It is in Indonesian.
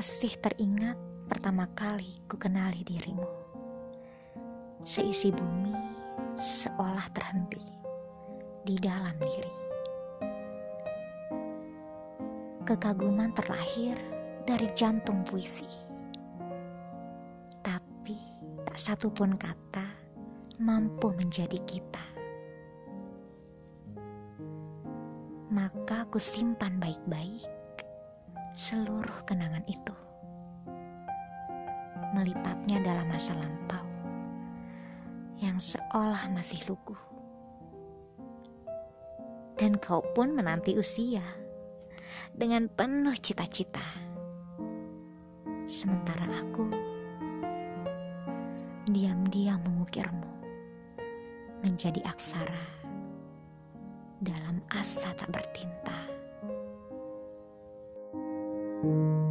masih teringat pertama kali ku kenali dirimu. Seisi bumi seolah terhenti di dalam diri. Kekaguman terlahir dari jantung puisi. Tapi tak satu pun kata mampu menjadi kita. Maka aku simpan baik-baik seluruh kenangan itu. Melipatnya dalam masa lampau yang seolah masih lugu. Dan kau pun menanti usia dengan penuh cita-cita. Sementara aku diam-diam mengukirmu menjadi aksara dalam asa tak bertinta. thank you